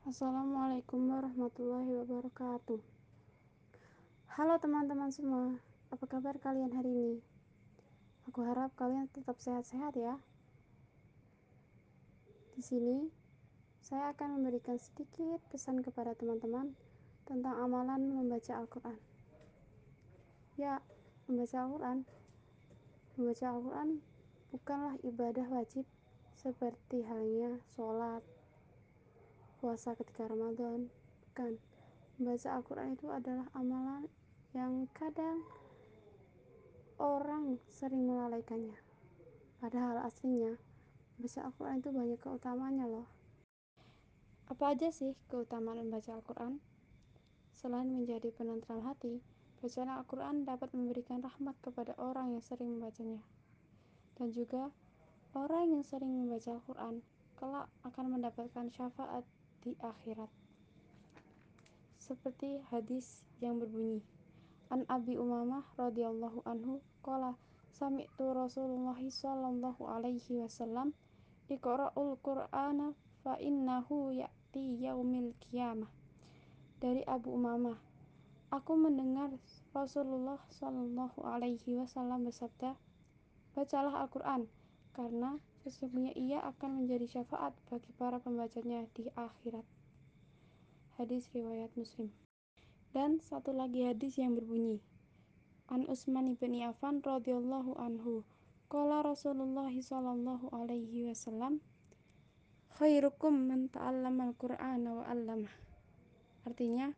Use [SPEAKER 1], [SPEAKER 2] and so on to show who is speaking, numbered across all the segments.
[SPEAKER 1] Assalamualaikum warahmatullahi wabarakatuh. Halo teman-teman semua, apa kabar kalian hari ini? Aku harap kalian tetap sehat-sehat ya. Di sini, saya akan memberikan sedikit pesan kepada teman-teman tentang amalan membaca Al-Quran. Ya, membaca Al-Quran. Membaca Al-Quran bukanlah ibadah wajib seperti halnya sholat, puasa ketika Ramadan. Bukan. Membaca Al-Quran itu adalah amalan yang kadang orang sering melalaikannya. Padahal aslinya, membaca Al-Quran itu banyak keutamanya loh. Apa aja sih keutamaan membaca Al-Quran? Selain menjadi penentral hati, bacaan Al-Quran dapat memberikan rahmat kepada orang yang sering membacanya. Dan juga, orang yang sering membaca Al-Quran kelak akan mendapatkan syafaat di akhirat. Seperti hadis yang berbunyi, An Abi Umamah radhiyallahu anhu qala sami'tu Rasulullah sallallahu alaihi wasallam iqra'ul Qur'ana fa innahu ya'ti yaumil qiyamah. Dari Abu Umamah, aku mendengar Rasulullah sallallahu alaihi wasallam bersabda, "Bacalah Al-Qur'an karena sesungguhnya ia akan menjadi syafaat bagi para pembacanya di akhirat. Hadis riwayat Muslim. Dan satu lagi hadis yang berbunyi, An Utsman bin Affan radhiyallahu anhu, qala Rasulullah sallallahu alaihi wasallam, khairukum man ta'allama al-Qur'ana wa 'allamah. Artinya,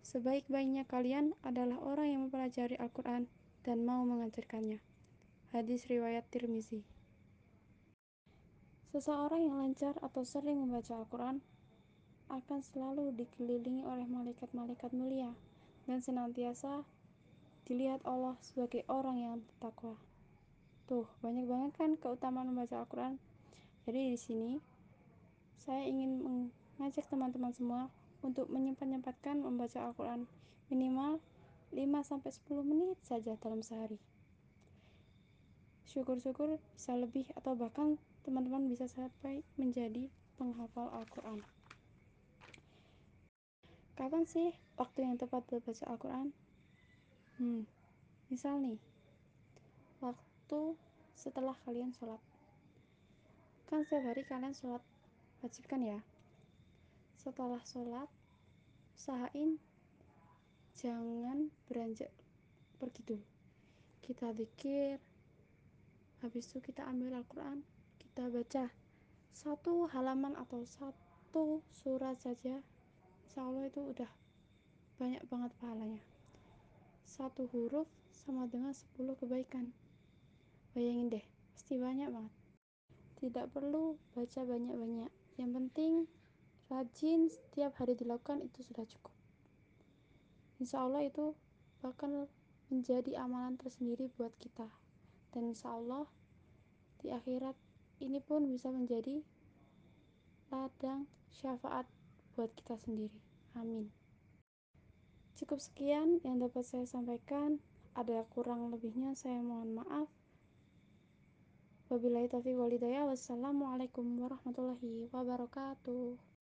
[SPEAKER 1] sebaik-baiknya kalian adalah orang yang mempelajari Al-Qur'an dan mau mengajarkannya. Hadis riwayat Tirmizi. Seseorang yang lancar atau sering membaca Al-Quran akan selalu dikelilingi oleh malaikat-malaikat mulia dan senantiasa dilihat Allah sebagai orang yang bertakwa. Tuh, banyak banget kan keutamaan membaca Al-Quran. Jadi di sini saya ingin mengajak teman-teman semua untuk menyempat-nyempatkan membaca Al-Quran minimal 5-10 menit saja dalam sehari syukur-syukur bisa lebih atau bahkan teman-teman bisa sampai menjadi penghafal Al-Quran. Kapan sih waktu yang tepat buat baca Al-Quran? hmm, misal nih waktu setelah kalian sholat. Kan setiap hari kalian sholat wajib kan ya? Setelah sholat usahain jangan beranjak pergi dulu. Kita pikir habis itu kita ambil Al-Quran kita baca. Satu halaman atau satu surat saja insya Allah itu udah banyak banget pahalanya. Satu huruf sama dengan 10 kebaikan. Bayangin deh pasti banyak banget. Tidak perlu baca banyak-banyak. Yang penting rajin setiap hari dilakukan itu sudah cukup. Insya Allah itu bakal menjadi amalan tersendiri buat kita. Dan insya Allah di akhirat ini pun bisa menjadi ladang syafaat buat kita sendiri. Amin. Cukup sekian yang dapat saya sampaikan. Ada kurang lebihnya saya mohon maaf. Wabillahi taufiq walhidayah wassalamualaikum warahmatullahi wabarakatuh